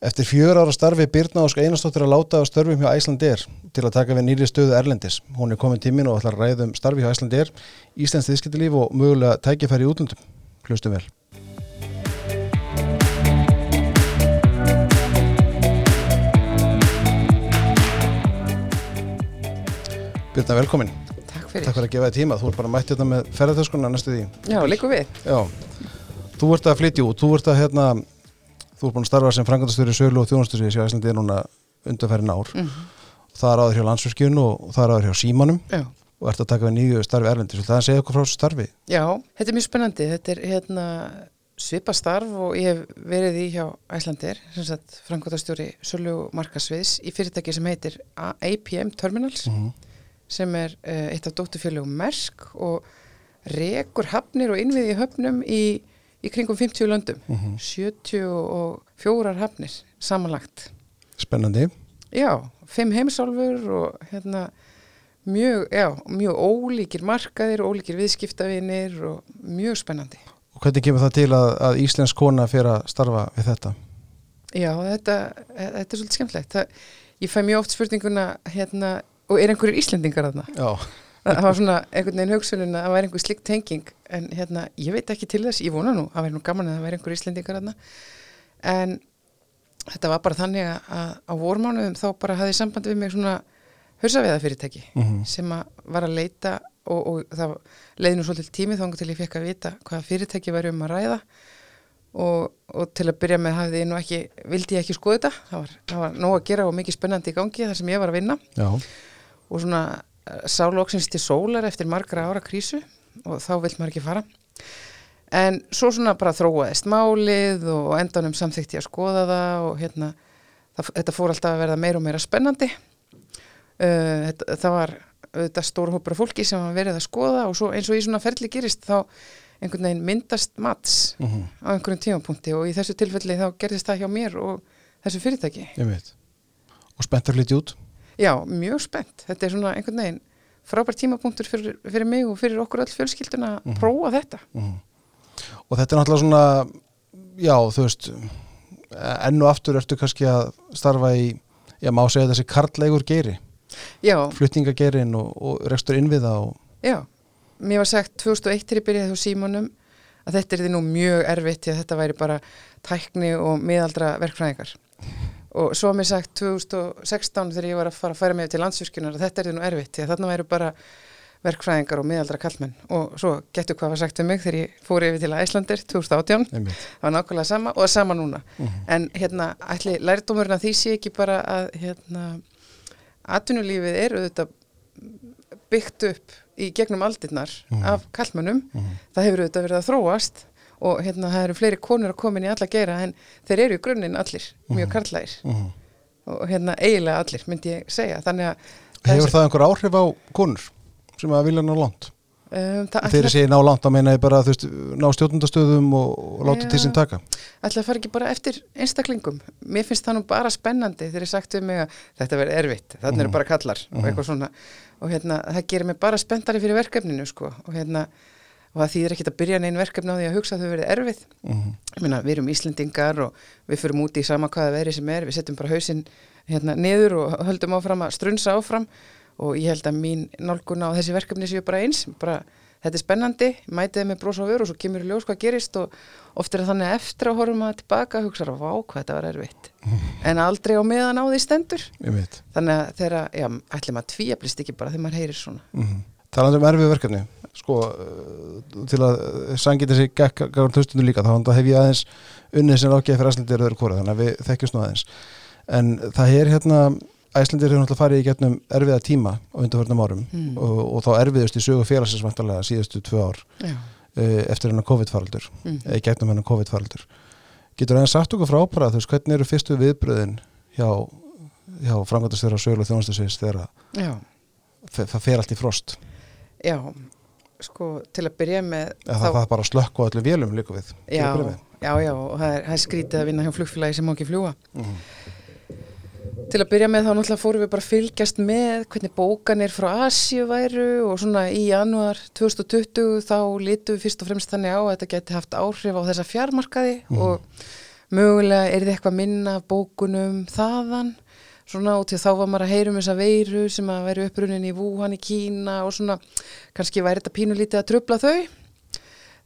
Eftir fjör ára starfi Birna Ósk Einarstóttir að láta á störfum hjá Æslandir til að taka við nýri stöðu Erlendis. Hún er komin tímin og ætlar að ræða um starfi hjá Æslandir, Íslands þiðskiptilíf og mögulega tækifæri í útlöndum. Hlustum vel. Birna, velkomin. Takk fyrir. Takk fyrir að gefa þér tíma. Þú ert bara mætt hérna með ferðartöskuna næstu því. Já, líku við. Já, þú ert að flytja út, þú ert að hérna, þú ert búin að starfa sem frangandastöru sölu og þjónastöru í Æslandi núna undanferðin ár. Mm Það er áður hjá landsverkjun og það er áður hjá símanum Já. og ert að taka við nýju starfi erlendis. Það er að segja okkur frá þessu starfi. Já, þetta er mjög spennandi. Þetta er hérna svipa starf og ég hef verið í hjá sagt frangotastjóri Sölu og Markasviðs í fyrirtæki sem heitir APM Terminals Mm sem er uh, eitt af dótturfélögum Mersk og rekur hafnir og innviði í höfnum í, í kringum 50 löndum. -hmm. 74 hafnir samanlagt. Spennandi. Já, fimm heimsálfur og hérna mjög, já, mjög ólíkir markaðir, ólíkir viðskiptavinir og mjög spennandi. Og hvernig kemur það til að, að Íslensk kona fyrir að starfa við þetta? Já, þetta, þetta er svolítið skemmtlegt. Það, ég fæ mjög oft spurninguna hérna, og er einhverjir Íslendingar þarna? Já, Það var svona einhvern veginn hugsunin að það væri einhver slikt tenging en hérna, ég veit ekki til þess, ég vona nú, það væri nú gaman að það væri einhver Íslendingar þarna. En þetta var bara þannig að, á vormánuðum þá bara hafði samband við mig svona hausaveða fyrirtæki mm sem að var að leita og, og það leiði nú svolítið tími þá til ég fekk að vita hvaða fyrirtæki væri um að ræða. Og, og til að byrja með hafði ég nú ekki, vildi ég ekki skoða þetta. Það var, það var nóg að gera og mikið spennandi í gangi þar sem ég var að vinna. Já, og svona sálóksins til sólar eftir margra ára krísu og þá vill maður ekki fara en svo svona bara þróaðist málið og endanum samþykti að skoða það og hérna það, þetta fór alltaf að verða meira og meira spennandi uh, þetta, það var þetta stór hópur af fólki sem var verið að skoða og svo eins og í svona ferli gerist þá einhvern veginn myndast mats mm á einhverjum tímapunkti og í þessu tilfelli þá gerðist það hjá mér og þessu fyrirtæki. Og spenntur lítið út. Já, mjög spennt. Þetta er svona einhvern veginn frábært tímapunktur fyrir, fyrir mig og fyrir okkur öll fjölskylduna að Mhm. prófa þetta. Mm Og þetta er náttúrulega svona, já, þú veist, enn og aftur ertu kannski að starfa í, já, má segja þessi karlægur geiri, Já, flutningagerin og, og rekstur innviða og, já. Mér var sagt 2001 til ég byrjaði hjá Símanum að þetta er því nú mjög erfitt því að þetta væri bara tækni og miðaldra verkfræðingar. Og svo mér sagt 2016 þegar ég var að fara að færa mig til landsvirkjunar að þetta er því nú erfitt því að þarna væri bara verkfræðingar og miðaldra kallmenn og svo getur hvað var sagt um mig þegar ég fór yfir til Æslandir 2018 einmitt. það var nákvæmlega sama og sama núna Mm en hérna, ætli lærdómurinn að því sé ekki bara að hérna, atvinnulífið er auðvitað byggt upp í gegnum aldirnar Mhm. af kallmönnum -hmm. það hefur auðvitað verið að þróast og hérna, það eru fleiri konur að koma inn í alla geira en þeir eru í grunninn allir mjög Mhm. karlægir Mm og hérna eiginlega allir myndi ég segja þannig að Hefur það einhver áhrif á konur sem að vilja ná langt? um, það ég segi ná langt, þá meina ég bara, veist, ná stjórnundastöðum og, og láta Já. til sín taka. ætla að fara ekki bara eftir einstaklingum mér finnst það nú bara spennandi þegar ég sagt við mig að þetta verði erfitt þannig eru Mhm. bara kallar og Mhm. eitthvað svona og hérna, það gerir mig bara spenntari fyrir verkefninu sko og hérna og það þýðir ekkert að byrja neinn verkefni á því að hugsa að þau verði erfið. Mm ég meina, við erum Íslendingar og við fyrir úti í sama hvaða veri sem er, við setjum bara hausinn hérna niður og höldum áfram að strunsa áfram og ég held að mín nálguna á þessi verkefni séu bara eins bara, þetta er spennandi, mætið með brós á vör og svo kemur í ljós hvað gerist og oft er það þannig að eftir að horfum að tilbaka hugsa að vá hvað þetta var erfitt. En aldrei á meðan á því stendur. Þannig að þeirra, já, ætlum að tvíablist ekki bara þegar maður heyrir svona. Mm Talandi um erfið verkefni, sko, uh, til að sangið þessi gaggar hlustundu líka, þá hef ég aðeins unnið sem ágæði fyrir Æslandir öðru kóra, þannig að við þekkjumst nú aðeins. En það er hérna, Æslandir hefur náttúrulega farið í getnum erfiða tíma á undanförnum árum Mm. og, og þá erfiðust í sögu félagsins síðustu tvö ár já, uh, eftir hennar COVID-faraldur, mm. eða í gegnum hennar COVID-faraldur. Getur það sagt okkur frá bara, þú veist, hvernig eru fyrstu viðbröðin hjá, hjá framkvæmdastjóra sögulega þjónastusins þegar það fer allt í frost? já sko, til að byrja með Eða það, það bara að slökka á öllu vélum líka við Já, já, já, og það er, það er skrítið að vinna hjá flugfélagi sem má ekki fljúa. Mhm. Til að byrja með þá náttúrulega fórum við bara fylgjast með hvernig bókanir frá Asíu væru og svona í januar 2020 þá litum við fyrst og fremst þannig á að þetta geti haft áhrif á þessa fjármarkaði Mhm. og mögulega er þið eitthvað minna bókunum þaðan svona og til þá var maður að heyra um þessa veiru sem að væri upprunin í Wuhan í Kína og svona kannski væri þetta pínulítið að trubla þau.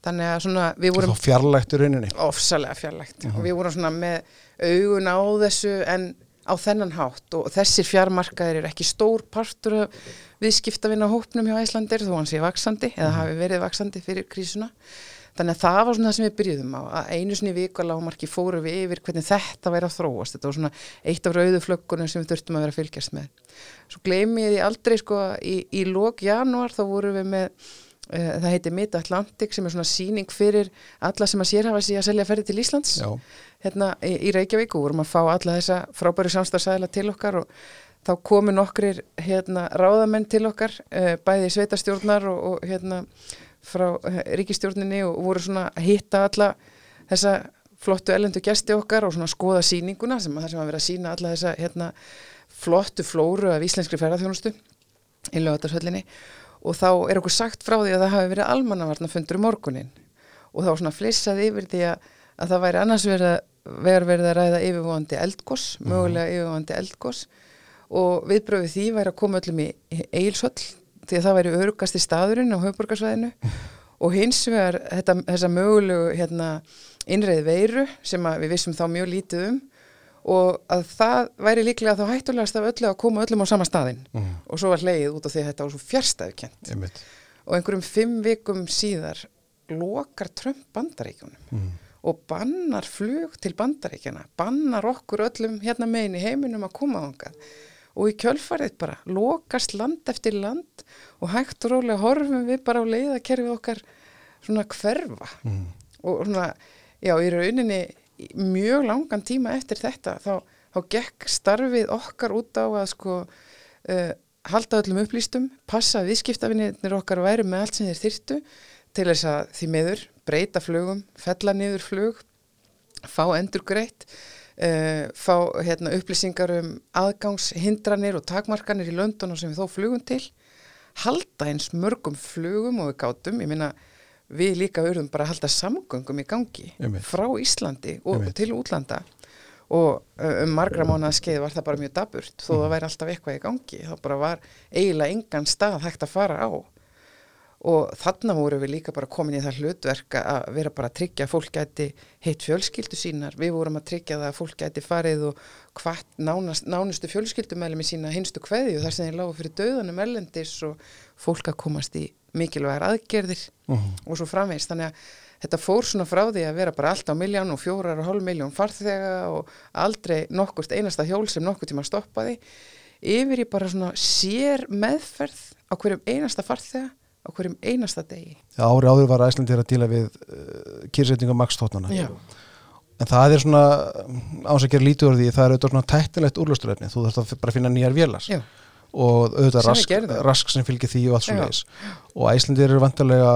Þannig að svona við vorum Þá fjarlægt í rauninni. Ofsalega fjarlægt. Og við vorum svona með augun á þessu en á þennan hátt. Og þessir fjarmarkaðir er ekki stór partur af viðskiptavina hópnum hjá Æslandir þó hann sé vaksandi eða hafi verið vaksandi fyrir krísuna þannig að það var svona það sem við byrjuðum á að einu sinni viku að lámarki fóru við yfir hvernig þetta væri að þróast. Þetta var svona eitt af rauðu flöggunum sem við þurftum að vera að fylgjast með. Svo gleymi ég því aldrei sko í, í lók janúar þá vorum við með uh, það heiti Mid Atlantic sem er svona síning fyrir alla sem að sérhafa sig að selja ferði til Íslands. Já, hérna í, í Reykjavík og vorum að fá alla þessa frábæri samstagsæðila til okkar og þá komu nokkrir hérna ráðamenn til okkar, uh, bæði sveitastjórnar og, og hérna frá uh, ríkistjórninni og voru svona að hitta alla þessa flottu ellendu gesti okkar og svona skoða sýninguna sem að það sem að vera að sína alla þessa hérna flottu flóru af íslenskri ferðarþjónustu í lögatarsöllinni og þá er okkur sagt frá því að það hafi verið almannavarna fundur um morgunin og þá svona flissað yfir því að, að það væri annars verið að ver verið að ræða yfirvóandi eldgós, mögulega yfirvóandi eldgós og viðbröfið því væri að koma öllum í Egilshöll því að það væri örugasti staðurinn á höfuborgarsvæðinu og hins vegar þetta, þessa mögulegu hérna, innreið veiru sem við vissum þá mjög lítið um. Og að það væri líklega þá hættulegast af öllu að koma öllum á sama staðinn. Mhm. og svo var hleið út af því að þetta var svo fjärstæðukent einmitt. Og einhverjum fimm vikum síðar lokar Trump bandaríkjunum Mhm. og bannar flug til bandaríkjana, bannar okkur öllum hérna megin í heiminum að koma þangað og í kjölfarið bara lokast land eftir land og hægt og rólega horfum við bara á leiðakerfið okkar svona hverfa Mhm. og svona, já, í rauninni mjög langan tíma eftir þetta þá, þá gekk starfið okkar út á að sko uh, halda öllum upplýstum, passa að viðskiptafinir okkar væri með allt sem þeir þyrtu til þess að því meður breyta flugum, fella niður flug fá endur greitt uh, fá hérna, upplýsingar um aðgangshindranir og takmarkanir í London sem við þó flugum til halda eins mörgum flugum og við gátum, ég minna við líka verðum bara að halda samgöngum í gangi Einmitt. frá Íslandi og Einmitt. til útlanda og uh, um margra mánuða skeið var það bara mjög daburt þó Mhm. það væri alltaf eitthvað í gangi þá bara var eiginlega engan stað hægt að fara á og þarna voru við líka bara komin í það hlutverk að vera bara að tryggja að fólk gæti heitt fjölskyldu sínar. Við vorum að tryggja það að fólk gæti farið og hvart nánast, nánustu fjölskyldumælum í sína hinstu kveðju þar sem þeir lágu fyrir döðanum erlendis og fólk að komast í mikilvægar aðgerðir Mhm. og svo framvegist þannig að þetta fór svona frá því að vera bara allt á miljón og fjórar og hálf miljón farþega og aldrei nokkurt einasta hjól sem nokkur tíma stoppaði. Yfir í bara svona sér meðferð á hverjum einasta farþega á hverjum einasta degi. Já, ári áður var Æslandir að díla við uh, kýrsetninga makstótnana en það er svona áns að gera lítið því, það er auðvitað svona tættilegt úrlusturefni, þú þarfst að bara finna nýjar vélar. Já, og auðvitað rask, rask sem fylgir því og allt svo Já. leiðis og Æslandir eru vantarlega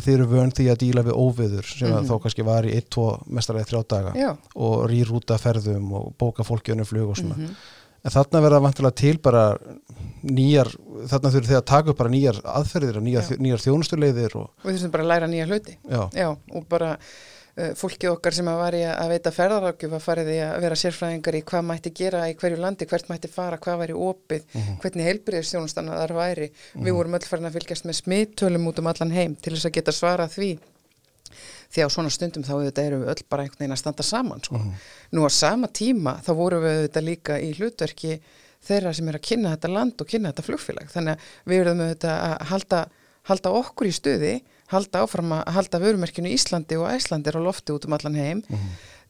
þeir eru vön því að díla við óviður sem mm Mhm. þá kannski var í 1-2 mestaræði þrjá daga. Já. Og rýrúta ferðum og bóka fólki önnum flug og svona. Mhm. En þarna verða vantarlega til bara nýjar, þarna þurfið þið að taka upp bara nýjar aðferðir og nýjar, nýjar þjónustuleiðir og og þurfum bara læra nýja hluti já, Já, og bara uh, fólkið okkar sem að var í að veita ferðarákjöf að farið í að vera sérfræðingar í hvað mætti gera í hverju landi, hvert mætti fara, hvað væri opið, Mhm. hvernig heilbriðistjónustanna þar væri. Við vorum öll farin að fylgjast með smittölum út um allan heim til þess að geta svarað því. Því á svona stundum þá auðvitað erum við öll bara einhvern veginn að standa saman. Sko. Mhm. Nú á sama tíma þá vorum við auðvitað líka í hlutverki þeirra sem er að kynna þetta land og kynna þetta flugfélag. Þannig að við erum auðvitað að halda, halda okkur í stuði, halda áfram að halda vörumerkinu Íslandi og Æslandir á lofti út um allan heim.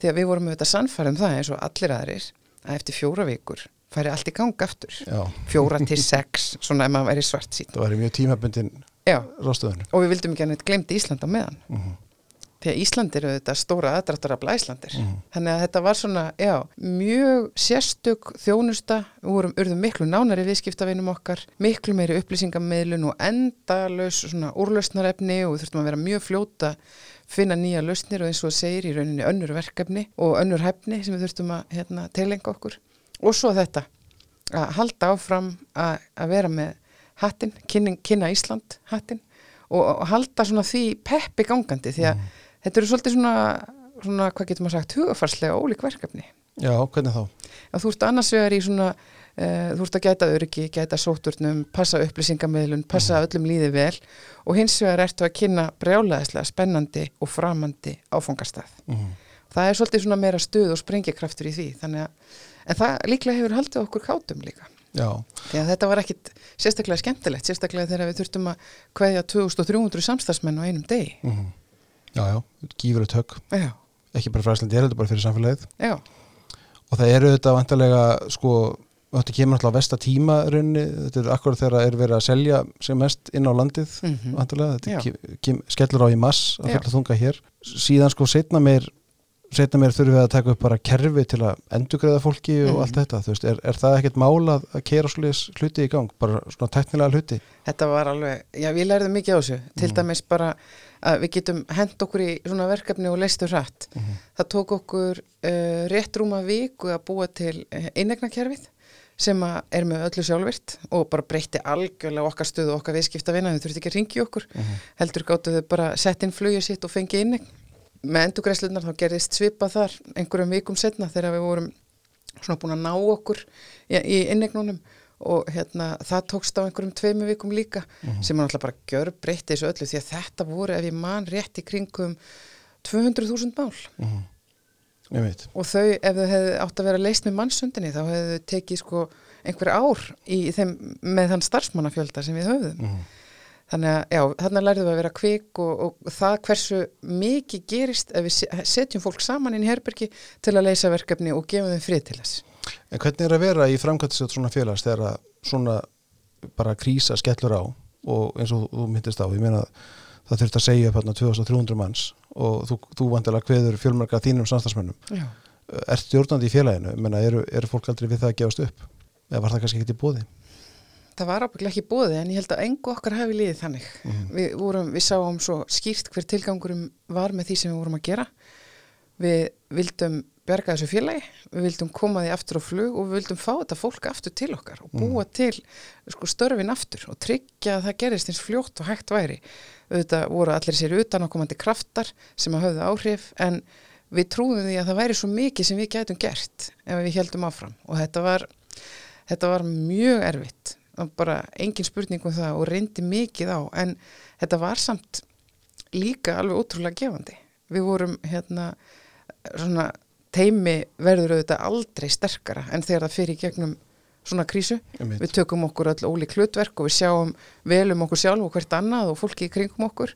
Því að við vorum auðvitað sannfærum það eins og allir aðrir að eftir fjóra vikur færi allt í gang aftur. já, Fjóra til sex, svona ef maður væri svart sín. það var mjög tímabundin og við vildum ekki að neitt glemdi Ísland á meðan. Mhm. Því að Ísland eru þetta stóra aðdráttar af Íslandir. Mhm. Þannig að þetta var svona, já, mjög sérstök þjónusta, við vorum urðum miklu nánari viðskiptavinum okkar, miklu meiri upplýsingamiðlun og endalaus svona úrlausnarefni og við þurftum að vera mjög fljóta finna nýja lausnir og eins og það segir í rauninni önnur verkefni og önnur hæfni sem við þurftum að hérna, teilenga okkur. Og svo þetta, að halda áfram að, að vera með hattin, kynna Ísland hattin og, og halda svona því peppi gangandi því að þetta eru svolítið svona svona, hvað getur maður sagt, hugafarslega ólík verkefni. Já, hvernig þá? Að þú ert annars vegar í svona, uh, þú ert að gæta öryggi, gæta sóturnum, passa upplýsingamöðlun, passa öllum líði vel og hins vegar ertu að kynna brjálæðislega spennandi og framandi áfangastað. Mm Það er svolítið svona meira stuð og sprengikraftur í því, þannig að, en það líklega hefur haldið okkur kátum líka. Já, að þetta var ekkit sérstaklega skemmtilegt, sérstaklega þegar við þurftum að kveðja 2300 samstagsmenn á einum degi. mm já, já, gífur tök Já, ekki bara fyrir Æslandi, er þetta bara fyrir samfélagið. Já, og það eru þetta vantarlega sko, þetta kemur alltaf á vesta tíma raunni, þetta er akkurat þegar er verið að selja sem mest inn á landið mm vantarlega, Já. þetta kem, kem, skellur á í mass að fulla þunga hér. Síðan sko setna meir setna meir þurfum við að taka upp bara kerfi til að endugreiða fólki og Mhm. allt þetta veist, er, er það ekkert mál að, kera svolítið hluti í gang, bara svona teknilega hluti þetta var alveg, já við lærðum mikið á þessu, til Mhm. dæmis bara að við getum hent okkur í svona verkefni og leistu hratt. Mhm. Það tók okkur uh, rétt rúma viku að búa til uh, innegnakerfið sem er með öllu sjálfvirt og bara breytti algjörlega okkar stöðu og okkar viðskipta vinna, þau þurfti ekki að ringi okkur Mhm. heldur gáttu þau bara sett inn flugið sitt og fengi innegn með endugræslunar þá gerðist svipa þar einhverjum vikum setna þegar við vorum svona búin að ná okkur í, í innegnunum og hérna það tókst á einhverjum tveimu vikum líka sem er náttúrulega bara gjör breytti þessu öllu því að þetta voru ef ég man rétt í kringum 200.000 mál Mhm. ég veit og þau ef þau hefðu átt að vera leist með mannsundinni þá hefðu tekið sko einhver ár í þeim með þann starfsmannafjölda sem við höfðum Mhm. Þannig að já, þarna lærðum við að vera kvik og, og það hversu mikið gerist ef við se- setjum fólk saman inn í herbergi til að leysa verkefni og gefa þeim frið til þess En hvernig er að vera í framkvæmtistöð svona félags þegar að svona bara krísa skellur á og eins og þú myndist á, ég meina það þurft að segja upp hérna 2300 manns og þú, þú vantilega kveður fjölmarka þínum samstagsmennum. já. Er stjórnandi í félaginu? Ég meina, eru, eru fólk aldrei við það að gefast upp? Eða var það kannski ekki í bóði? Það var ábygglega ekki bóði en ég held að engu okkar hafi liðið þannig. Við, vorum, við sáum svo skýrt hver tilgangurum var með því sem við vorum að gera. Við vildum bjarga þessu félagi, við vildum koma því aftur á flug og við vildum fá þetta fólk aftur til okkar og búa til sko, störfin aftur og tryggja að það gerist eins fljótt og hægt væri. Auðvitað voru allir sér utanakomandi kraftar sem að höfðu áhrif en við trúðum því að það væri svo mikið sem við gætum gert ef við heldum áfram. Og þetta var, þetta var mjög erfitt bara engin spurning um það og reyndi mikið á en þetta var samt líka alveg ótrúlega gefandi við vorum hérna svona teimi verður auðvitað aldrei sterkara en þegar það fyrir gegnum svona krísu Einmitt. við tökum okkur öll ólík hlutverk og við sjáum vel um okkur sjálf og hvert annað og fólki í kringum okkur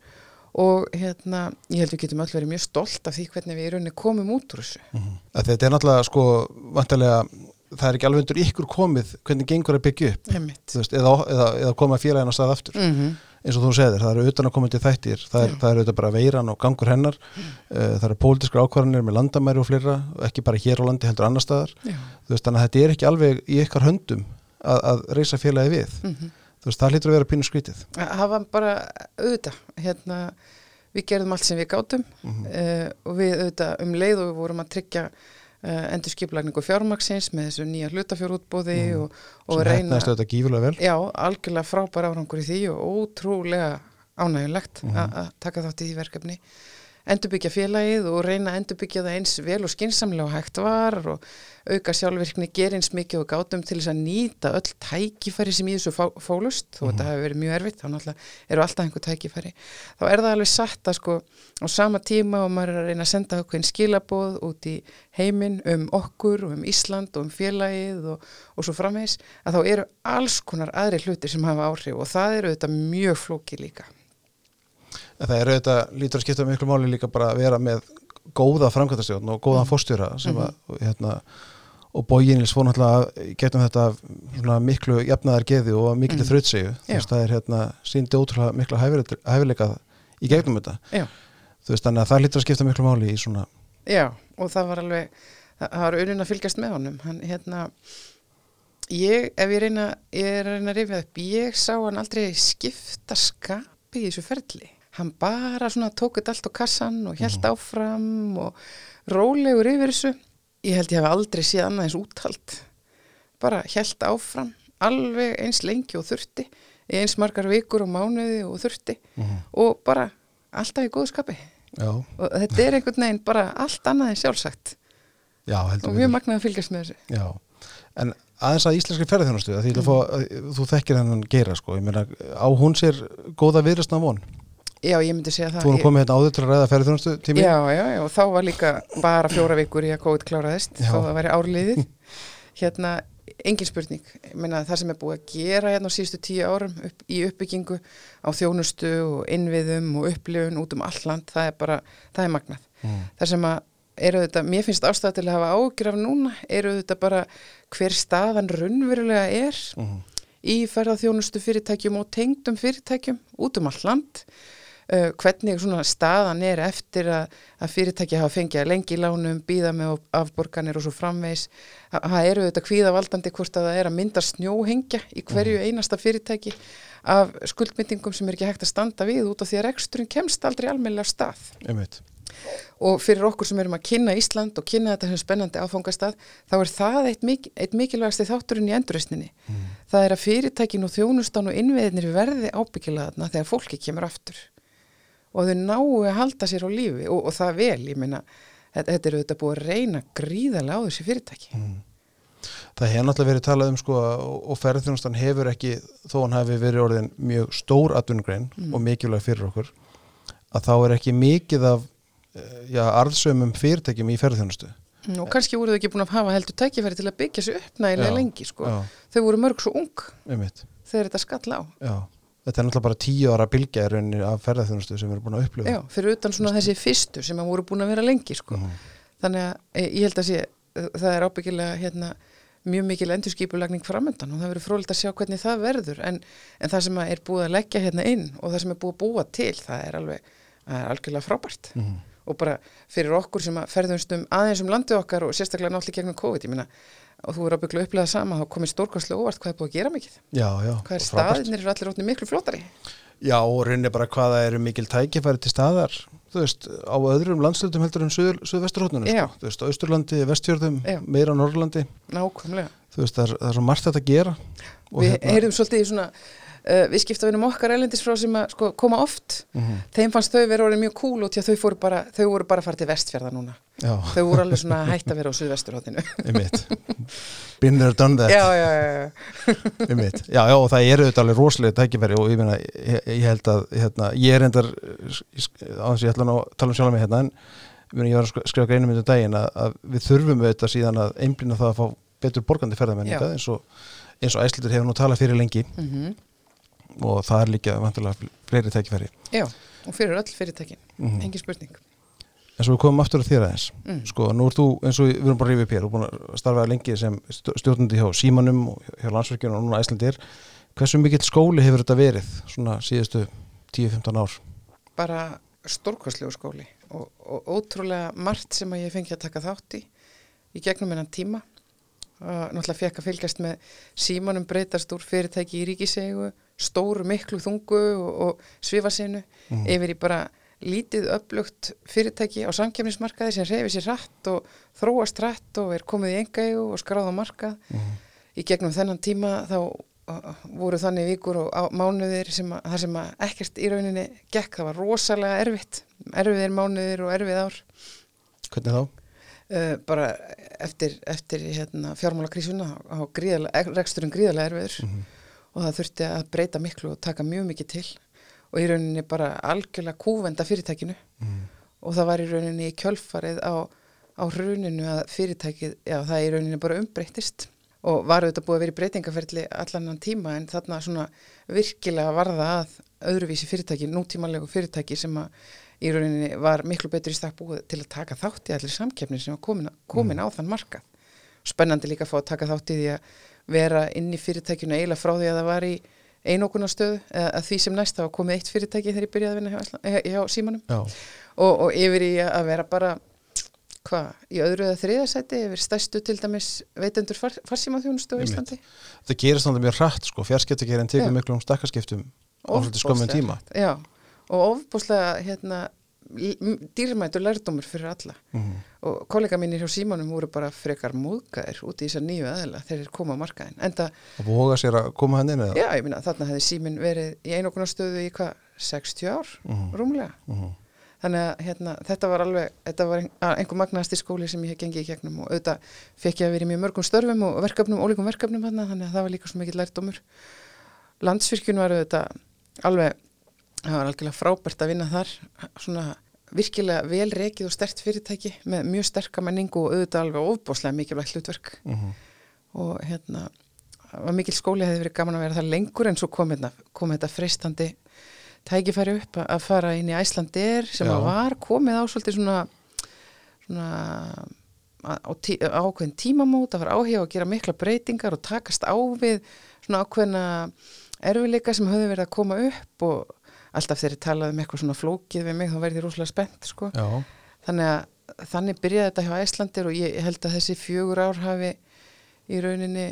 og hérna, ég held við getum öll verið mjög stolt af því hvernig við í rauninni komum út úr þessu. Að þetta er náttúrulega sko vantilega, það er ekki alveg undir ykkur komið hvernig gengur að byggja upp veist, eða, eða, eða koma félagin á stað aftur Mm eins og þú segir, það eru utan að koma til þættir það er, það er auðvitað bara veiran og gangur hennar uh, það eru pólitískar ákvarðanir með landamæri og fleira, og ekki bara hér á landi heldur annar staðar, veist, þannig að þetta er ekki alveg í ykkar höndum að, að reysa félagi við, Mm þú veist, það hlýtur að vera pínu skrítið. Það var bara auðvitað, hérna, við gerðum allt sem við gátum Mhm. uh, og við auðvitað um leið og við vorum að tryggja endur skipulagningu fjármaksins með þessu nýja hlutafjárútbóði Mhm. og, og reyna, já, algjörlega frábær árangur í því og ótrúlega ánægulegt að að taka þátt í því verkefni endurbyggja félagið og reyna að endurbyggja það eins vel og skinsamlega og hægt var og auka sjálfvirkni gera eins mikið og gátum til þess að nýta öll tækifæri sem í þessu fólust. Þó þetta hefur verið mjög erfitt, þá náttúrulega eru alltaf einhver tækifæri, þá er það alveg satt að sko á sama tíma og maður er að reyna að senda okkur einn skilaboð út í heiminn um okkur og um Ísland og um félagið og, og svo framvegis að þá eru alls konar aðri hlutir sem hafa áhrif og það eru þetta mjög flóki líka en það er auðvitað, lítur að skipta miklu máli líka bara að vera með góða framkvæmtastjórn og góðan Mhm. fórstjóra sem að, hérna, og bóginils fór náttúrulega getum þetta svona, miklu jafnaðar geði og mm. Mhm. þrautsegu Já. veist það er hérna síndi ótrúlega miklu hæfileika- í gegnum þetta Já. þú veist þannig að það lítur að skipta miklu máli í svona Já, og það var alveg, það var unin að fylgjast með honum. Hann, hérna, ég, ef ég reyna, ég er að reyna að rifja upp, ég sá hann aldrei skipta skapi í þessu ferli. Hann bara svona tók þetta allt á kassan og held áfram og rólegur yfir þessu. Ég held ég hef aldrei séð annað eins úthald. Bara held áfram, alveg eins lengi og þurfti, eins margar vikur og mánuði og þurfti. Og bara alltaf í góðu skapi. já, og þetta er einhvern veginn bara allt annað en sjálfsagt. Já, og mjög magnað að fylgjast með þessu. Já, en aðeins að íslenski fá, að þú þekkir hennan geira sko, meina, á hún sér góða viðrastna von, Já, ég myndi segja það þú erum komið hérna áður til að ræða ferðarþjónustu tími Já, já, já, og þá var líka bara fjóra vikur í að COVID kláraðist, þó það væri árliðið. Hérna, engin spurning. Ég meina, það sem er búið að gera hérna á síðustu tíu árum upp, í uppbyggingu á þjónustu og innviðum og upplifun út um all land, það er bara, það er magnað. Mm. Það sem að eru þetta, mér finnst ástæða til að hafa ágjur af núna, eru þetta bara hver staðan raunverulega er Mm. í ferðarþjónustu fyrirtækjum og tengdum fyrirtækjum út um all land uh, hvernig svona staðan er eftir að, að fyrirtæki hafa fengið lengi í lánum, býða með afborganir og svo framvegs Þa- það eru þetta kvíðavaldandi hvort að það er að mynda snjóhengja í hverju einasta fyrirtæki af skuldmyndingum sem er ekki hægt að standa við út af því að reksturinn kemst aldrei almennilega af stað. Einmitt. og fyrir okkur sem erum að kynna Ísland og kynna þetta sem spennandi áfangastað þá er það eitt, mik eitt mikilvægasti þátturinn í endurreysninni. Það er að fyrirtækin og þjónustan og innviðinir verði ábyggilega þarna þegar fólki kemur aftur og þau náu að halda sér á lífi og, og það vel, ég meina þetta, þetta eru þetta búið að reyna gríðarlega á þessi fyrirtæki. Það hefur náttúrulega verið talað um sko og ferðarþjónustan hefur ekki þó hann hafi verið orðin mjög stór atvinnugrein og mikilvæg fyrir okkur að þá er ekki mikið af eh, já, arðsömmum fyrirtækjum í ferðarþjónustu Og kannski voru þau ekki búin að hafa heldur tækifæri til að byggja sig upp nægilega Já, lengi, sko. Þau voru mörg svo ung þegar þetta skall á. Já, þetta er náttúrulega bara tíu ára rauninni af ferðarþjónustu sem við erum búin að upplifa Já, fyrir utan svona þessi fyrstu sem að voru búin að vera lengi, sko. Mhm. Þannig að e, ég held að sé, það er ábyggilega hérna, mjög mikil endurskipulagning framöndan og það verður frólitt að sjá hvernig það verður en, en það sem er búið að leggja hérna inn og það sem er búið að búa til, það er alveg það er algjörlega frábært Mhm. og bara fyrir okkur sem að ferðumst um aðeins um landið okkar og sérstaklega náttúrulega gegnum COVID, ég minna og þú er ábygglega að upplega sama, þá komið stórkastlega óvart hvað er búið að gera mikið, Já, já hvað er staðinir eru allir ótni miklu flótari. Já, og rauninni bara hvaða eru mikil tækifæri til staðar þú veist, á öðrum landslutum heldur en suðvesturhóttunum sko. þú veist, á Austurlandi, Vestfjörðum, Já. meira Norrlandi nákvæmlega. Þú veist, það er, það er svo margt þetta að gera. Við heyrðum svolítið í svona uh, viðskiptavinum okkar elendis frá sem að sko, koma oft. Mhm. þeim fannst þau vera orðið mjög cool og þau, bara, þau voru bara að fara til vestfjörða núna. Já, þau voru alveg svona hætt að vera á suðvesturhóttinu Been there, done that. Já, já, já, já. Já, og það eru þetta alveg rosalega tækifæri og ég meina, ég, ég held að hérna, ég er endar á þess að ég ætla nú að tala um sjálf mig hérna en ég, var að sk- skrifa greinum um daginn að, að við þurfum auðvitað síðan að einblýna það að fá betur borgandi ferðamenninga Já. eins og, eins og æslitur hefur nú talað fyrir lengi. Mm og það er líka vantilega fleiri tækifæri. Já og fyrir öll fyrirtækin, Mhm. engin spurning. En svo við komum aftur að þér aðeins. Mm. sko, nú ert þú, eins og við erum bara rífið upp hér er búin að starfa lengi sem stj- stjórnandi hjá Símanum og hjá Landsverkjun og núna Æslandir hversu mikill skóli hefur þetta verið svona síðustu 10-15 ár? Bara stórkostlegu skóli og, og ótrúlega margt sem að ég fengi að taka þátt í í gegnum hennan tíma. Og náttúrulega fekk að fylgjast með símanum breytast úr fyrirtæki í ríkisegu stóru miklu þungu og, og svifasinu Mhm. yfir í bara lítið upplugt fyrirtæki á samkefnismarkaði sem reyfi sér rætt og þróast rætt og er komið í engægu og skráð á markað Mhm. í gegnum þennan tíma þá voru þannig vikur og á, mánuðir sem að, þar sem ekkert í rauninni gekk, það var rosalega erfitt erfiðir mánuðir og erfið ár Hvernig þá? uh, bara eftir, eftir hérna, fjármálakrísuna á gríðarlega, reksturinn gríðarlega erfiður Mhm. Og það þurfti að breyta miklu og taka mjög mikið til og í rauninni bara algjörlega kúvenda fyrirtækinu Mhm. og það var í rauninni í kjölfarið á, á hruninu að fyrirtækið, já það í rauninni bara umbreytist og var auðvitað búið að vera í breytingaferli allan tíma en þarna svona virkilega varða að öðruvísi fyrirtæki, nútímanlegu fyrirtæki sem að í rauninni var miklu betur í stakk búið til að taka þátt í allir samkeppni sem var komin, komin á þann markað. Spennandi líka að fá að taka þátt í því að vera inn í fyrirtækinu eiginlega frá því að það var í einokunarstöðu eða að því sem næst það var komið eitt fyrirtæki þegar ég byrjaði að vinna hjá, hjá Símanum. Og, og yfir í að vera bara hvað, í öðru eða þriðasæti yfir stærstu til dæmis veitendur far, farsímaþjónustu á. Íslandi. Það gerist náttúrulega mjög hratt sko, fjarskiptagerinn tekur Já. miklu um stakkarskiptum á svolítið skömmum tíma. Já, og ofbúslega hérna, dýrmætur lærdómur fyrir alla. Mhm. Og kollega mínir hjá Símanum voru bara frekar móðgæðir út í þessar nýju aðela þegar þeir koma á markaðin enda, að voga sér að koma hann inn eða? já, ég minna, þarna hefði Símin verið í einokunarstöðu í hvað, 60 ár Mhm. rúmlega Mhm. þannig að hérna, þetta var alveg þetta var ein, einhver magnaðasti skóli sem ég hef gengið í gegnum og auðvitað fekk ég að vera í mjög mörgum störfum og verkefnum, ólíkum verkefnum hana, þannig að það var líka svo mikill lærdómur landsvirkjun var auðvitað alveg, það var algjörlega frábært að vinna þar svona virkilega vel rekið og stert fyrirtæki með mjög sterka menningu og auðvitað alveg ofbáslega mikilvægt hlutverk Mhm. og hérna var mikil skóli hefði verið gaman að vera það lengur en svo kom, hérna, kom þetta freistandi tækifæri upp að- að fara inn í Æslandir sem Já. að var komið á svolítið svona, svona tí, ákveðin tímamót að fara áhuga og gera mikla breytingar og takast á við svona ákveðina erfileika sem höfðu verið að koma upp og alltaf þegar ég talaði um eitthvað svona flókið við mig þá verði ég rosalega spennt sko. Já, þannig að þannig byrjaði þetta hjá Æslandir og ég held að þessi fjögur ár hafi í rauninni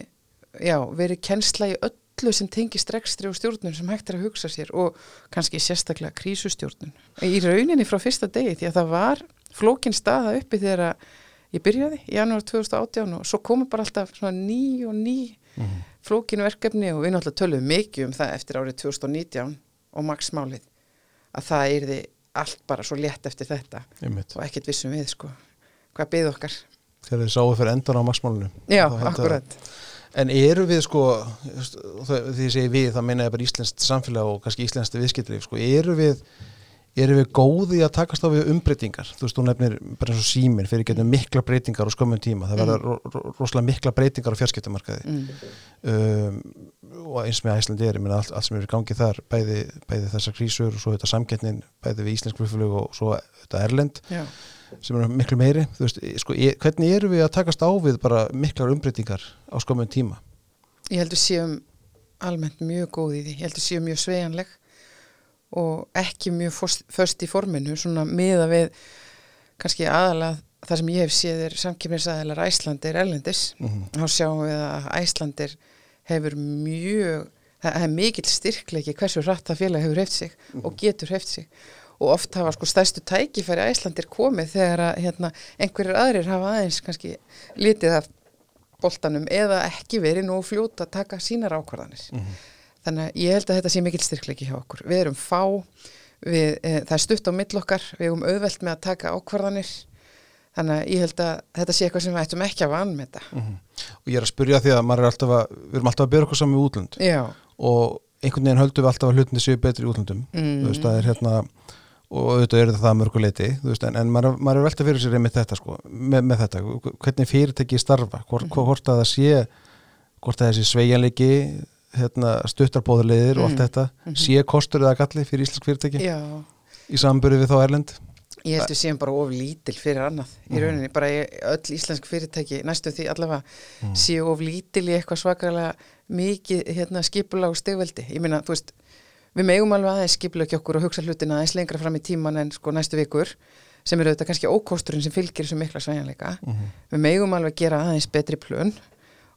já, verið kennsla í öllu sem tengist rekstri og stjórnun sem hægt er að hugsa sér og kannski sérstaklega krísustjórnun. Í rauninni frá fyrsta degi því að það var flókin staða uppi þegar ég byrjaði í janúar 2018 og svo komu bara alltaf svona ný og ný Mhm. flókin verkefni og við náttúrulega töluðum mikið um það eftir árið 2019 og Max Málið að það yrði allt bara svo létt eftir þetta. Einmitt. Og ekkert vissum við sko hvað byggði okkar. Þegar þið sáu fyrir endan á maksmálunum já, að- akkurat. En eru við sko því ég segi við, það minna ég bara íslenskt samfélag og kannski íslenskt viðskiptrif sko, eru við eru við góði að takast á við umbreytingar? Þú veist, þú nefnir bara eins og síminn fyrir getum mikla breytingar á skömmun tíma. Það verða ro ro rosalega mikla breytingar á fjarskiptamarkaði. Mm. um, og eins með Æslandi er, ég meina allt, allt sem er í gangi þar bæði, bæði þessar krísur og svo þetta samkettnin bæði við íslensk flugflug og svo þetta Erlend já, sem eru miklu meiri. Þú veist, sko, e, hvernig eru við að takast á við bara miklar umbreytingar á skömmun tíma? Ég heldur séum almennt mjög góð í því, ég heldur séum mjög svejanleg og ekki mjög föst í forminu, svona miða við kannski aðalega það sem ég hef séð er samkipnisaðilar Æslandir erlendis, mm -hmm. þá sjáum við að Æslandir hefur mjög það er mikill styrkleiki hversu hratt það félag hefur heft sig og getur heft sig og oft hafa sko stærstu tækifæri Æslandir komið þegar að hérna, einhverjir aðrir hafa aðeins kannski litið af boltanum eða ekki verið nú fljóta að taka sínar ákvarðanir. Þannig að ég held að þetta sé mikill styrkleiki hjá okkur. Við erum fá, við, e, það er stutt á mill okkar, við erum auðvelt með að taka ákvarðanir. Þannig að ég held að þetta sé eitthvað sem við ættum ekki að vann með þetta. og ég er að spyrja því að er að við erum alltaf að byrja okkur saman í útlönd Já, og einhvern veginn höldum við alltaf að hlutinni séu betri í útlöndum Mm. þú veist, það er hérna og auðvitað eru það að mörgu leiti þú veist, en, en maður, maður er velta fyrir sér með þetta sko, með, með þetta, hvernig fyrirtæki starfa, hvort, Mhm. hvort að það sé hvort að þessi sveigjanleiki hérna, stuttarbóðulegir og allt Mm. þetta Mhm. sé kostur eða galli fyrir íslensk fyrirtæki já. í samburði við þá Erlend Ég held við séum bara of lítil fyrir annað í Mhm. rauninni, bara öll íslensk fyrirtæki næstu því allavega Mhm. séu of lítil í eitthvað svakalega mikið hérna, skipulag og stegveldi. Ég meina, þú veist, við megum alveg aðeins skipulag ekki okkur og hugsa hlutina aðeins lengra fram í tíman en sko næstu vikur sem eru auðvitað kannski ókosturinn sem fylgir þessu mikla svæjanleika. Mhm. Við megum alveg gera aðeins betri plön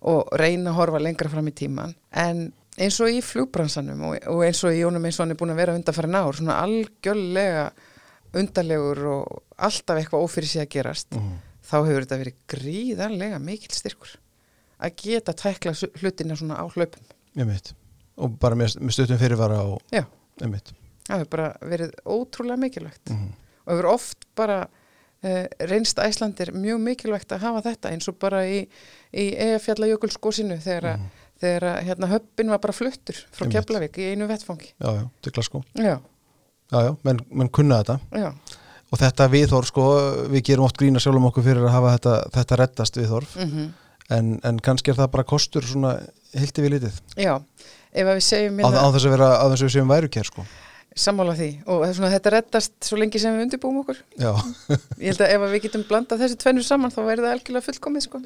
og reyna að horfa lengra fram í tíman en eins og í flugbransanum og, og eins og í Jónum eins og hann er búin að vera undanfæri ár, svona algjörlega undarlegur og alltaf eitthvað ófyrir sig að gerast Mhm. þá hefur þetta verið gríðarlega mikil styrkur að geta tækla hlutina svona á hlaupum og bara með, með stuttum fyrirvara og Já. það hefur bara verið ótrúlega mikilvægt Mhm. og hefur oft bara reynst æslandir mjög mikilvægt að hafa þetta eins og bara í, í Eyjafjallajökulskosinu þegar, mm. þegar að, hérna, höppin var bara fluttur frá Einmitt. Keflavík í einu vettfangi já, já, til Glasgow. Já, já, já, menn, menn kunna þetta. Já, og þetta viðhorf sko, við gerum oft grína sjálfum okkur fyrir að hafa þetta, þetta reddast viðhorf. Mm en, en kannski er það bara kostur svona hildi við litið. Já. Ef að við segjum á, á þess að vera á þess að við séum værukér sko sammála því og það svona, þetta reddast svo lengi sem við undirbúum okkur já, ég held að ef að við getum blandað þessu tvennu saman þá verður það algjörlega fullkomið sko.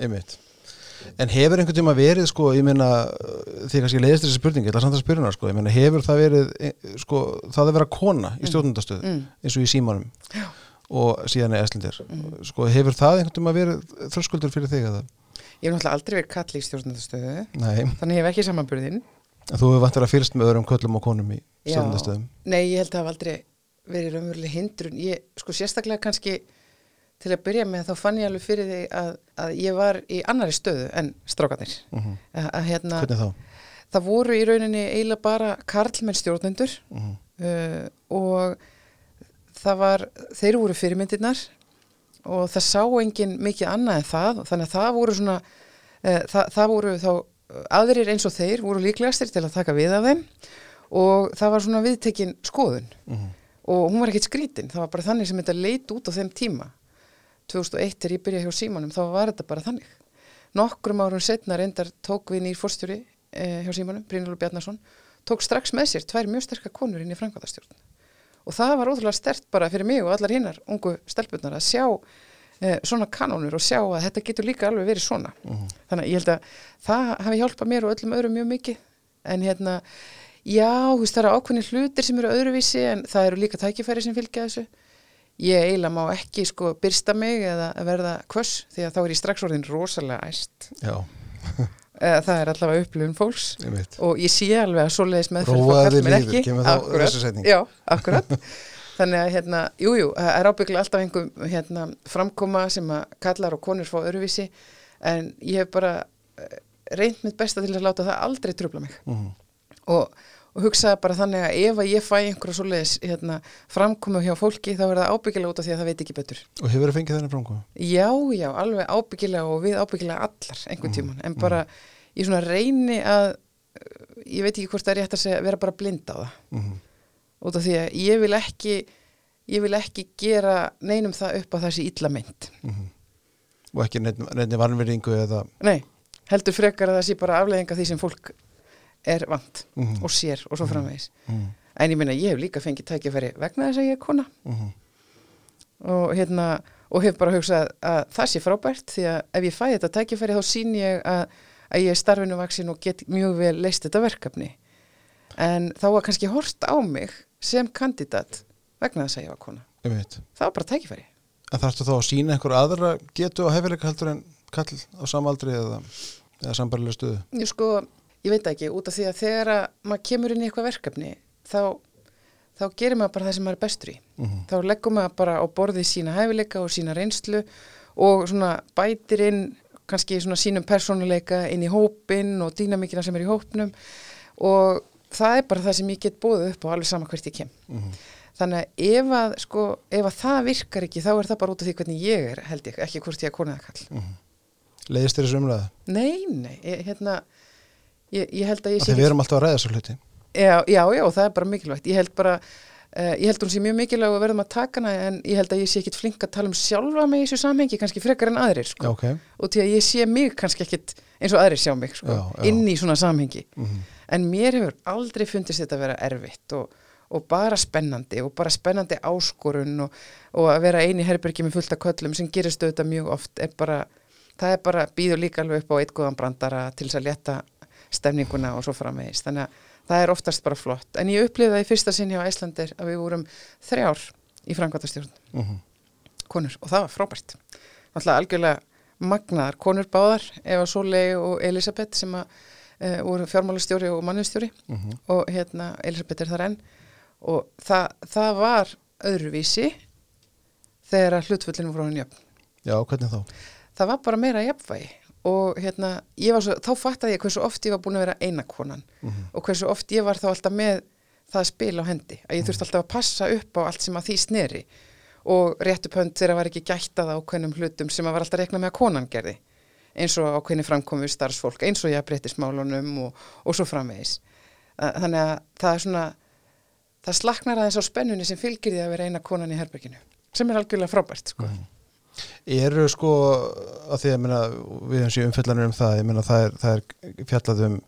en hefur einhvern tíma verið sko, ég meina því kannski leiðist þessi spurningi, ég ætla samt að spyrja hana sko, ég meina hefur það verið eh, sko, það að vera kona í stjórnundastöðu mm. eins og í símanum Já. og síðan er Eslindir Mm. sko, hefur það einhvern tíma verið þröskuldur fyrir þig eða? ég hef náttúrulega aldrei verið kalli í stjórnandastöðu Nei, þannig hef ekki samanburðin en þú hefur vantur að fylgst með öðrum köllum og konum í Já. stjórnundastöðum Nei, ég held að það hafa aldrei verið raunveruleg hindrun. Ég, sko sérstaklega kannski til að byrja með þá fann ég alveg fyrir því að, að ég var í annari stöðu en strákanir. -hmm. Að, að hérna, Hvernig þá? það voru í rauninni eiginlega bara karlmenn stjórnendur Mm uh, og það var, þeir voru fyrirmyndirnar og það sá engin mikið annað en það og þannig að það voru svona e, það, það voru þá aðrir eins og þeir voru líklegastir til að taka við af þeim og það var svona viðtekin skoðun. Og hún var ekkert skrítin, það var bara þannig sem þetta leit út á þeim tíma. 2001 þegar ég byrjaði hjá Símanum þá var þetta bara þannig. Nokkrum árum setna reyndar tók við nýr fórstjóri eh, hjá Símanum, Brynjólfur Bjarnason tók strax með sér tvær mjög sterkar konur inn í framkvæmastjórn og það var ótrúlega stert bara fyrir mig og allar hinnar ungu stelpunar að sjá eh, svona kanónur og sjá að þetta getur líka alveg verið svona. Þannig að ég held að það hafi hjálpað mér og öllum öðrum mjög mikið. En hérna, já, þú veist það eru ákveðni hlutir sem eru öðruvísi en það eru líka tækifæri sem fylgja þessu. Ég eiginlega má ekki sko byrsta mig eða verða kvöss því að þá er ég strax orðin rosalega æst. Já, eða það er allavega upplifun fólks. Ég og ég sé alveg að svoleiðis með Róaðu þig líður, kemur þá þessi setning. Já, akkurat Þannig að hérna, jújú, jú, það er ábygglega alltaf einhver hérna, framkoma sem að kallar og konur fá öruvísi en ég hef bara eh, reynt mitt besta til að láta það aldrei trubla mig. Mhm. og, og hugsa bara þannig að ef að ég fæ einhverja svoleiðis hérna, framkomu hjá fólki þá er það ábyggilega út af því að það veit ekki betur. Og hefur þið fengið þennan framkvæm? Já, já, alveg ábyggilega og við ábyggilega allar einhvern tíman, en bara ég svona reyni að ég veit ekki hvort það er rétt að segja, vera bara blind á það. Mm út af því að ég vil ekki ég vil ekki gera neinum það upp að það sé illa mynd Og ekki nefni varnverðingu eða nei, heldur frekar að það sé bara afleðinga því sem fólk er vant Mhm. og sér og svo framvegis Mhm. en ég meina ég hef líka fengið tækifæri vegna þess að ég er kona Mhm. og hérna og hef bara hugsað að það sé frábært því að ef ég fæ þetta tækifæri þá sín ég að, að ég er starfinu vaksin og get mjög vel leist þetta verkefni en þá var kannski hort á mig sem kandidat vegna þess að ég var kona það var bara tækifæri En þarftu þá að sína einhver aðra getu og hefileika heldur en kall á samaldri eða, eða sambarilega stöðu? ég sko, ég veit ekki, út af því að þegar að maður kemur inn í eitthvað verkefni þá, þá gerir maður bara það sem maður er bestur í Mhm. þá leggum maður bara á borðið sína hæfileika og sína reynslu og svona bætir inn kannski svona sínum persónuleika inn í hópin og dýnamikina sem er í hópnum og það er bara það sem ég get búið upp á alveg sama hvert ég kem Mhm. þannig að ef að, sko, ef að það virkar ekki þá er það bara út af því hvernig ég er held ég, ekki hvort ég er konið að kall Leiðist þér þessu umræða? nei, nei, ég, hérna ég, ég held að ég sé Því við erum alltaf að ræða þessu hluti Já, já, já, það er bara mikilvægt. Ég held bara, uh, ég held hún sé mjög mikilvæg og verðum að taka hana en ég held að ég sé ekkit flink að tala um sjálfa mig í þessu samhengi, kannski frekar en aðrir, sko. ok Og til að ég sé mig kannski ekkit eins og aðrir sjá mig, sko, Já, já. inn í svona samhengi. Mhm. En mér hefur aldrei fundist þetta að vera erfitt og, og bara spennandi og bara spennandi áskorun og, og að vera eini herbergi með fullt af köllum sem gerist auðvitað mjög oft er bara, það er bara býður líka alveg upp á eitt góðan brandara til þess að leta stemninguna og svo framvegis. Þannig að það er oftast bara flott. En ég upplifði það í fyrsta sinni á Æslandir að við vorum þrjár í framkvæmtastjórn, Mhm. konur, og það var frábært. Náttúrulega algjörlega magnaðar konur báðar, Eva Sólei og Elisabeth sem að e, voru fjármálastjóri og mannustjóri Mhm. og hérna Elisabeth er þar enn og það, það var öðruvísi þegar að hlutfullinu voru hann jöfn. Já, hvernig þá? Það var bara meira jafnvægi og hérna, ég var svo, þá fattaði ég hversu oft ég var búin að vera eina konan Mhm. og hversu oft ég var þá alltaf með það spil á hendi, að ég þurfti alltaf að passa upp á allt sem að því sneri og rétt upp hönd þegar var ekki gætt að ákveðnum hlutum sem að var alltaf rekna með að konan gerði eins og ákveðni framkomi starfsfólk, eins og ég breytti smálunum og, og svo framvegis. Þannig að það er svona, það slaknar aðeins á spennunni sem fylgir því að vera eina konan í herberginu, sem er algjörlega frábært, sko. Eru sko að því að meina, við höfum sér umfjallanir um það ég meina það er, það er fjallað um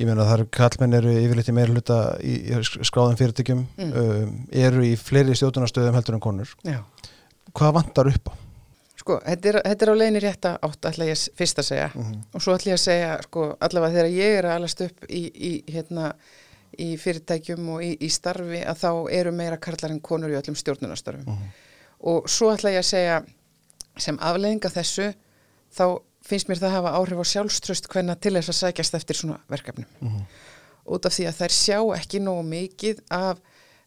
ég meina það eru kallmenn eru yfirleitt í meira hluta í, í skráðum fyrirtækjum Mm. um, eru í fleiri stjórnarnstöðum heldur en konur Já. hvað vantar upp á? Sko, þetta er, þetta er á leiðinni rétta átt, ætla ég fyrst að segja Mhm. og svo ætla ég að segja, sko, allavega þegar ég er að alast upp í, í, hérna, í fyrirtækjum og í, í starfi að þá eru meira karlar en konur í öllum stjórnunastarfum Mhm. Og svo ætla ég að segja sem afleiðinga þessu þá finnst mér það hafa áhrif á sjálfströst hvenna til þess að sækjast eftir svona verkefnum Mhm. út af því að þær sjá ekki nógu mikið af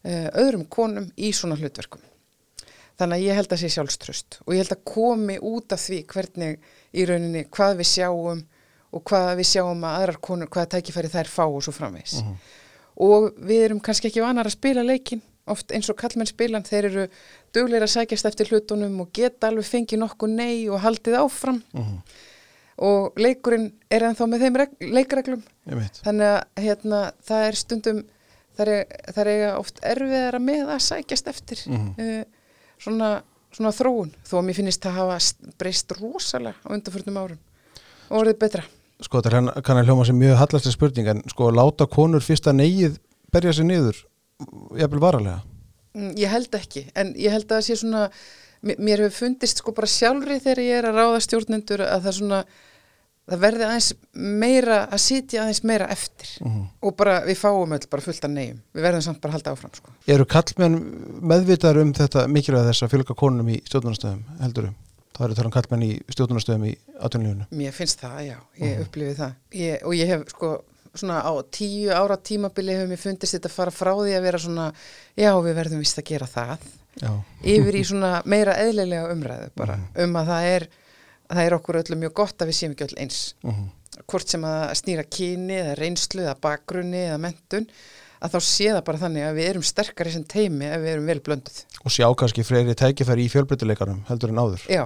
uh, öðrum konum í svona hlutverkum. Þannig að ég held að sé sjálfströst og ég held að komi út af því hvernig í rauninni hvað við sjáum og hvað við sjáum að aðrar konur, hvaða tækifæri þær fá og svo framvegs. Og við erum kannski ekki vanar að spila leikin oft eins og kallmenn spilan, þeir eru dugleir að sækjast eftir hlutunum og geta alveg fengið nokkuð nei og haldið áfram. Mhm. og leikurinn er ennþá með þeim reg- leikreglum. Þannig að hérna, það er stundum það er, það er oft erfiðara með að sækjast eftir Mhm. uh, svona, svona þróun. Þó að mér finnist það hafa st- breyst rosalega á undanförnum árum. Og orðið betra. Sko þetta kann- að hljóma sem mjög hallastlega spurning en sko láta konur fyrsta neyið berja sig niður, jafnvel varalega. Mm, Ég held ekki, en ég held að það sé svona, mér, hefur fundist sko bara sjálfri þegar ég er að ráða stjórnendur að það svona, það verði aðeins meira, að sitja aðeins meira eftir Mhm. og bara við fáum öll bara fullt af neyjum, við verðum samt bara að halda áfram sko. Eru kallmenn meðvitaður um þetta mikilvæg þess að fjölga konunum í stjórnunastöðum, heldurum? Það eru tala um kallmenn í stjórnunastöðum í atvinnulífunu. Mér finnst það, já, ég upplifi það ég, og ég hef sko svona á tíu ára tímabili hefur mér fundist þetta að fara frá því að vera svona já, við verðum vist að gera það Já. yfir í svona meira eðlilega umræðu bara um að það er það er okkur öllum mjög gott að við séum ekki öll eins Mhm. hvort sem að snýra kyni eða reynslu eða bakgrunni eða mentun að þá sé það bara þannig að við erum sterkari sem teimi ef við erum vel blönduð Og sjá kannski fleiri tækifæri í fjölbreytileikanum heldur en áður. já,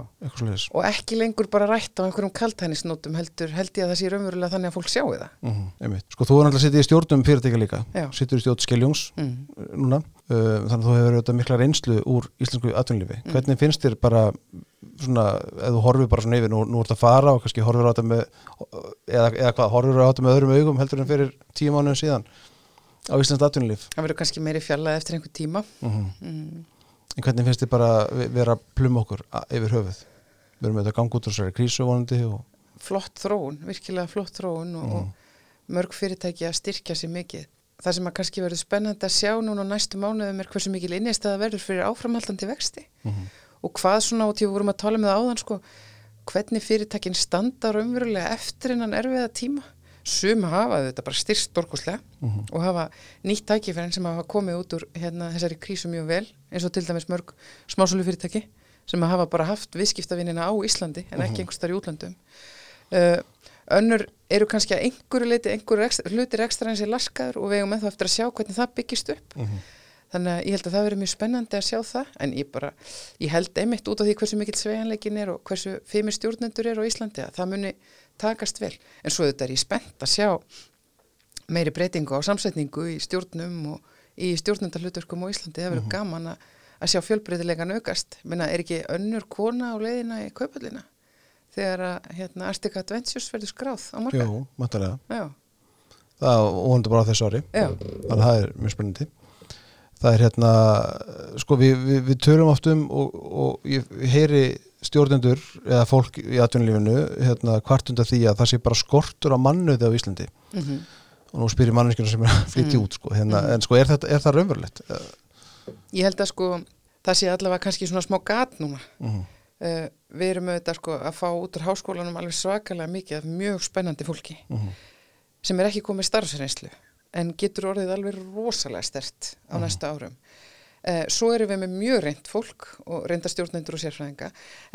og ekki lengur bara rætt á einhverjum kaltænisnótum heldur held ég að það sé raunverulega þannig að fólk sjáu það Mm -hmm. Sko þú er náttúrulega að sitja í stjórnum fyrirtækja líka. Já. Sittur í stjórn Skeljungs mm. núna. Uh, þannig að þú hefur auðvitað mikla reynslu úr íslensku atvinnulífi. Mm. Hvernig finnst þér bara svona, ef þú horfir bara svona yfir, nú, nú ert að fara og kannski horfir á þetta með, eða, eða hvað, horfir á þetta með öðrum augum heldur en fyrir tíu mánuðin síðan á íslenskt atvinnulíf. það verður kannski meiri fjallað eftir einhver tíma Mm mm. En hvernig finnst þið bara ve- vera að pluma okkur yfir höfuð? Við erum auðvitað að út úr þessari krísu vonandi og flott þróun, virkilega flott þróun og, og mörg fyrirtæki að styrkja sér mikið. Það sem að kannski verður spennandi að sjá núna næstu mánuðum er hversu mikil innistæða verður fyrir áframhaldandi vexti og hvað svona og til við vorum að tala með það áðan sko, hvernig fyrirtækin standa raunverulega eftir innan erfiða tíma. Sum hafa þetta bara styrst dorkuslega og hafa nýtt tækifærin sem hafa komið út úr hérna, þessari krísu mjög vel eins og til dæmis mörg smásölu fyrirtæki sem hafa bara haft viðskiptavinnina á Íslandi en ekki einhvers þar í útlandum. Uh, önnur eru kannski að einhverju leiti, einhverju hlutir ekstra eins er laskaður og við eigum með þá eftir að sjá hvernig það byggist upp. Þannig að ég held að það verður mjög spennandi að sjá það en ég bara, ég held einmitt út af því hversu mikill sveigjanleikin er og hversu feimir stjórnendur er á Íslandi að það muni takast vel. En svo þetta er ég spennt að sjá meiri breytingu á samsetningu í stjórnum og í stjórnendarhlutverkum á Íslandi. Það verður gaman að, að sjá fjölbreytilegan aukast. Minna, er ekki önnur kona á leiðina í kaupallina þegar að hérna, Arctic Adventures verður skráð á marga? jú, mættalega. Já, Það vonandi bara á þessu ári. Þannig að það er mjög spennandi. Það er hérna, sko við, við, við tölum oft um og, og ég heyri stjórnendur eða fólk í atvinnulífinu hérna hvart undan því að það sé bara skortur á mannuði á Íslandi mm og nú spyrir manneskjuna sem er að flytja Mm. út sko, hérna, en sko er, þetta, er það raunverulegt? Ég held að sko það sé allavega kannski svona smá gat núna. Mm Uh, við erum auðvitað sko að fá út úr háskólanum alveg svakalega mikið af mjög spennandi fólki -hmm. sem er ekki komið starfsreynslu en getur orðið alveg rosalega stert á næstu árum. Uh, svo erum við með mjög reynd fólk og reynda stjórnendur og sérfræðinga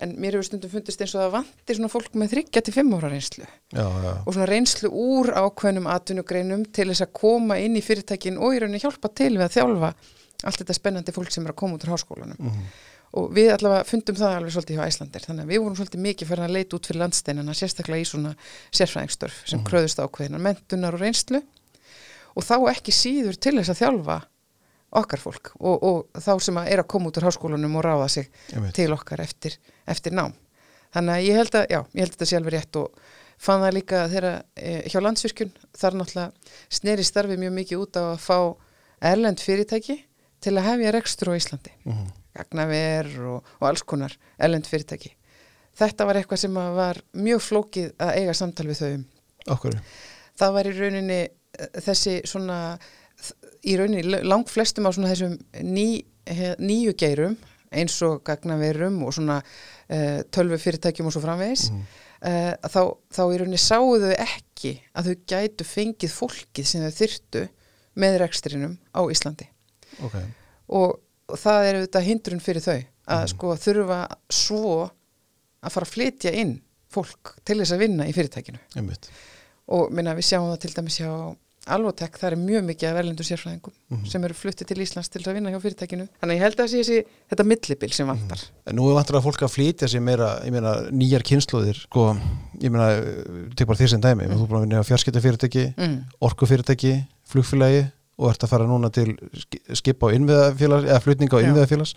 en mér hefur stundum fundist eins og það vantir svona fólk með þryggja til fimm ára reynslu Já, já, og svona reynslu úr ákveðnum atvinnugreinum til þess að koma inn í fyrirtækin og í rauninni hjálpa til við að þjálfa allt þetta spennandi fólk sem er að koma út úr háskólanum. Mhm. og við allavega fundum það alveg svolítið hjá Æslandir þannig að við vorum svolítið mikið fyrir að leita út fyrir landsteinana sérstaklega í svona sérfræðingstörf sem kröðust ákveðinar mentunar og reynslu og þá ekki síður til þess að þjálfa okkar fólk og, og þá sem að er að koma út úr háskólanum og ráða sig til okkar eftir, eftir nám. Þannig að ég held að, já, ég held að þetta sé alveg rétt og fann það líka þegar e, hjá landsvirkjun þar náttúrulega sneri starfið mjög mikið út á að fá erlend fyrirtæki til að hefja rekstur á Íslandi. Mhm. gagnaver og, og alls konar erlend fyrirtæki. Þetta var eitthvað sem var mjög flókið að eiga samtal við þau um. Okkur. það var í rauninni eh, þessi svona í rauninni lang flestum á svona þessum ný, nýju geirum eins og gagnaverum og svona uh, tölvu fyrirtækjum og svo framvegis Mhm. uh, þá, þá í rauninni sáu þau ekki að þau gætu fengið fólkið sem þau þyrtu með rekstrinum á Íslandi Ok. og, og það er auðvitað hindrun fyrir þau að sko þurfa svo að fara að flytja inn fólk til þess að vinna í fyrirtækinu Einmitt. og minna við sjáum það til dæmis hjá Alvotek, það er mjög mikið af erlendu sérfræðingum Mhm. sem eru fluttið til Íslands til að vinna hjá fyrirtækinu. Þannig ég held að það sé þetta millibil sem vantar. En nú er vantur að fólk að flytja sér meira, ég meina, nýjar kynnslóðir, sko, ég meina, tek bara því sem dæmi, mm. þú er búin að vinna á fjarskiptafyrirtæki, Mm. orkufyrirtæki, flugfélagi og ert að fara núna til ski- skipa á innviðafélags, eða flutninga á innviðafélags,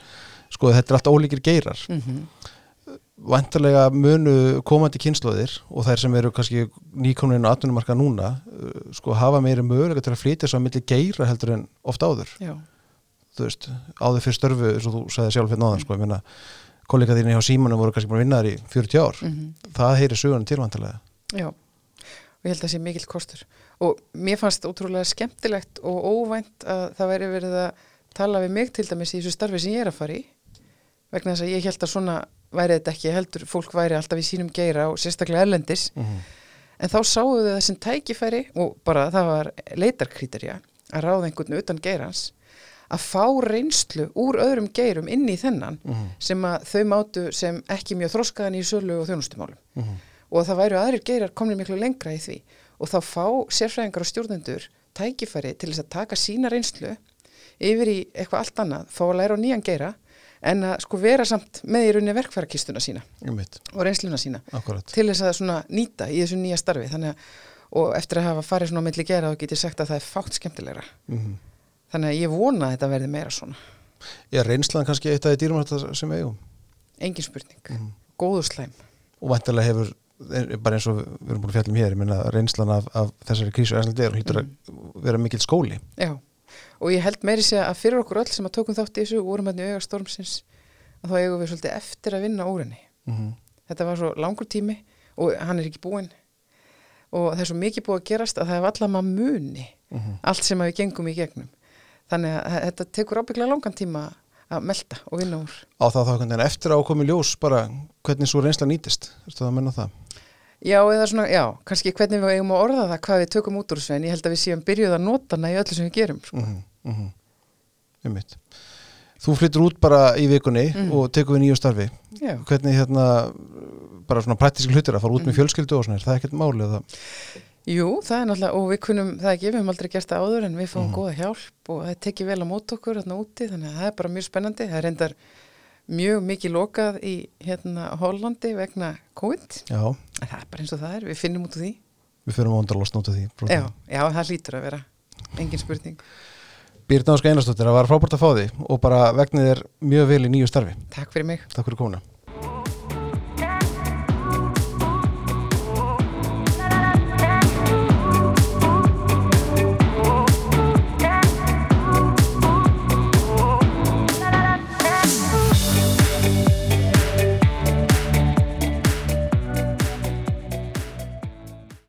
sko, þetta er allt ólíkir geirar. Mm Vantarlega munu komandi kynnslóðir og þær sem eru kannski nýkomnin á atvinnumarka núna, uh, sko, hafa meiri mögulega til að flytja svo að milli geira heldur en oft áður. Já, þú veist, áður fyrir störfu eins og þú sagði sjálf fyrir náðan, sko, ég meina kollega þínni hjá Símanum voru kannski búin að vinna þar í 40 ár, mm það heyri sögunum tilvantilega já. Og ég held að það sé mikill kostur. Og mér fannst ótrúlega skemmtilegt og óvænt að það væri verið að tala við mig til dæmis í þessu starfi sem ég er að fara í. Vegna þess að ég held að svona væri þetta ekki heldur, fólk væri alltaf í sínum geira og sérstaklega erlendis. mm -hmm. En þá sáum við þessum tækifæri og bara það var leitarkrítarja að ráða einhvern utan geirans að fá reynslu úr öðrum geirum inn í þennan sem að þau mátu sem ekki mjög þroskaðan í sölu og þjónustumálum og það væru aðrir geirar komni miklu lengra í því og þá fá sérfræðingar og stjórnendur tækifæri til þess að taka sína reynslu yfir í eitthvað allt annað, fá að læra á nýjan geira en að sko vera samt með í rauninni verkfærakistuna sína um mitt, og reynsluna sína akkurat. til þess að svona nýta í þessu nýja starfi. Þannig að og eftir að hafa farið svona á milli gera þá get ég sagt að það er fátt skemmtilegra. Mm þannig að ég vona að þetta verði meira svona. Er reynslan kannski eitt af því dýrum sem eigum? Engin spurning, Mhm. góðu slæm. Og vantilega hefur, bara eins og við erum búin að fjalla um hér, ég meina reynslan af, af þessari krísu æslandi er, hlýtur að vera mikill skóli. Já, og ég held meiri segja að fyrir okkur öll sem að tókum þátt í þessu og vorum hann í auga stormsins að þá eigum við svolítið eftir að vinna úr henni. Mm þetta var svo langur tími og hann er ekki búinn. Og það er svo mikið búið að gerast að það er maður muni -hmm. allt sem við gengum í gegnum. Þannig að þetta tekur ábygglega langan tíma að melda og vinna úr. Á það þá eftir að komi ljós bara hvernig svo reynsla nýtist? Ertu að menna það? Já, eða svona, já, kannski hvernig við eigum að orða það hvað við tökum út úr þessu en ég held að við séum byrjuð að nota hana í öllu sem við gerum sko. Mm -hmm. um mitt þú flyttur út bara í vikunni Mhm. og tekur við nýju starfi Já, hvernig hérna bara svona praktíski hlutir að fara út með Mhm. fjölskyldu og svona, er það ekkert máli eða jú, það er náttúrulega og við kunum það ekki, við höfum aldrei gert það áður en við fáum Mhm. góða hjálp og það tekið vel á mót okkur þarna úti, þannig að það er bara mjög spennandi það er reyndar mjög mikið lokað í hérna Hollandi vegna COVID, já, en það er bara eins og það er við finnum út úr því, við að losna út af því já, já, það lítur að vera engin spurning, Birna Áska Einarsdóttir, það var frábært að fá því og bara vegnið er mjög vel í nýju starfi. Takk fyrir mig. Takk fyrir komuna